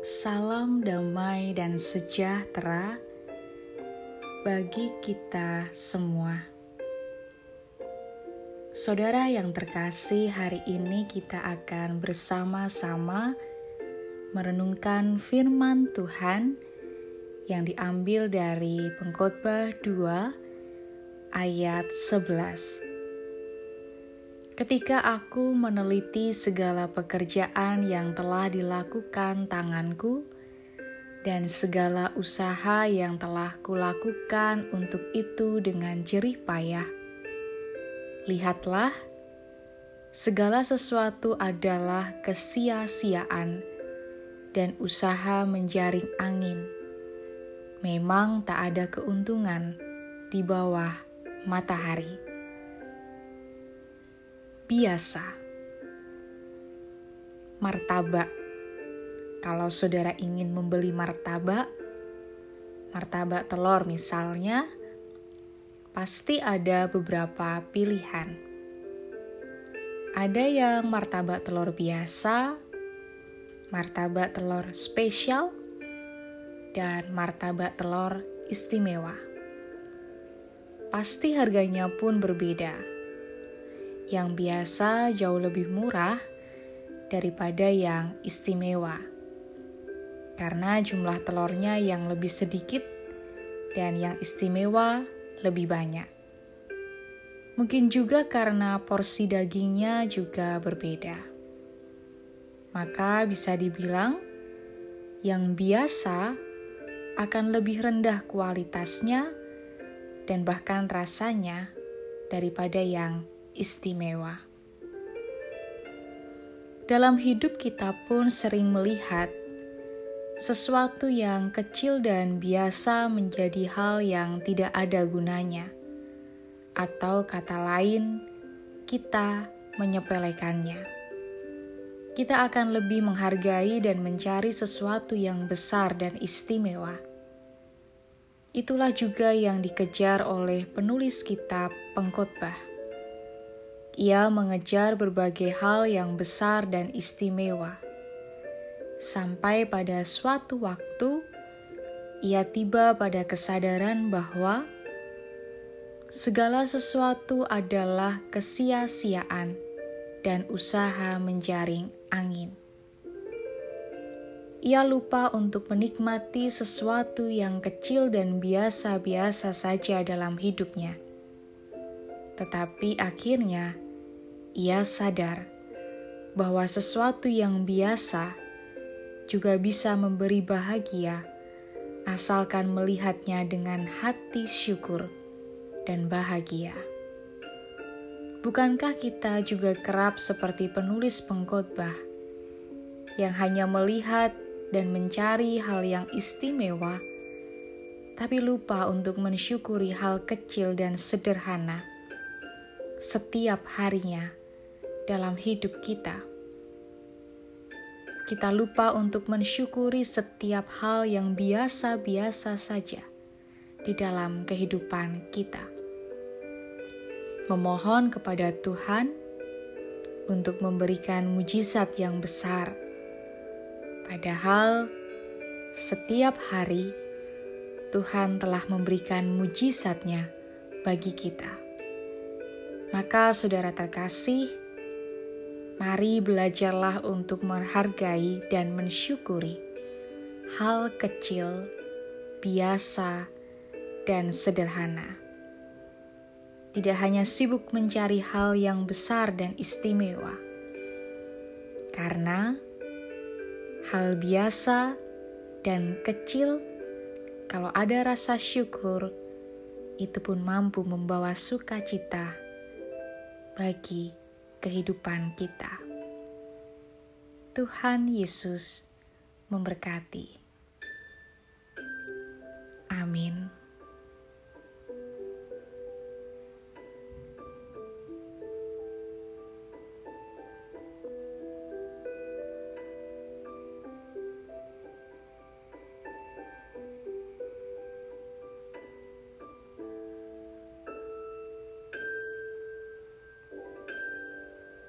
Salam damai dan sejahtera bagi kita semua. Saudara yang terkasih, hari ini kita akan bersama-sama merenungkan firman Tuhan yang diambil dari Pengkhotbah 2 ayat 11. Ketika aku meneliti segala pekerjaan yang telah dilakukan tanganku dan segala usaha yang telah kulakukan untuk itu dengan jerih payah, lihatlah, segala sesuatu adalah kesia-siaan dan usaha menjaring angin. Memang tak ada keuntungan di bawah matahari biasa. Martabak. Kalau saudara ingin membeli martabak, martabak telur misalnya, pasti ada beberapa pilihan. Ada yang martabak telur biasa, martabak telur spesial, dan martabak telur istimewa. Pasti harganya pun berbeda yang biasa jauh lebih murah daripada yang istimewa. Karena jumlah telurnya yang lebih sedikit dan yang istimewa lebih banyak. Mungkin juga karena porsi dagingnya juga berbeda. Maka bisa dibilang yang biasa akan lebih rendah kualitasnya dan bahkan rasanya daripada yang istimewa. Dalam hidup kita pun sering melihat sesuatu yang kecil dan biasa menjadi hal yang tidak ada gunanya, atau kata lain, kita menyepelekannya. Kita akan lebih menghargai dan mencari sesuatu yang besar dan istimewa. Itulah juga yang dikejar oleh penulis kitab Pengkhotbah. Ia mengejar berbagai hal yang besar dan istimewa. Sampai pada suatu waktu, ia tiba pada kesadaran bahwa segala sesuatu adalah kesia-siaan dan usaha menjaring angin. Ia lupa untuk menikmati sesuatu yang kecil dan biasa-biasa saja dalam hidupnya, tetapi akhirnya ia sadar bahwa sesuatu yang biasa juga bisa memberi bahagia asalkan melihatnya dengan hati syukur dan bahagia. Bukankah kita juga kerap seperti penulis pengkhotbah yang hanya melihat dan mencari hal yang istimewa, tapi lupa untuk mensyukuri hal kecil dan sederhana setiap harinya? dalam hidup kita. Kita lupa untuk mensyukuri setiap hal yang biasa-biasa saja di dalam kehidupan kita. Memohon kepada Tuhan untuk memberikan mujizat yang besar, padahal setiap hari Tuhan telah memberikan mujizatnya bagi kita. Maka, saudara terkasih, Mari belajarlah untuk menghargai dan mensyukuri hal kecil, biasa, dan sederhana. Tidak hanya sibuk mencari hal yang besar dan istimewa, karena hal biasa dan kecil, kalau ada rasa syukur, itu pun mampu membawa sukacita bagi kehidupan kita. Tuhan Yesus memberkati.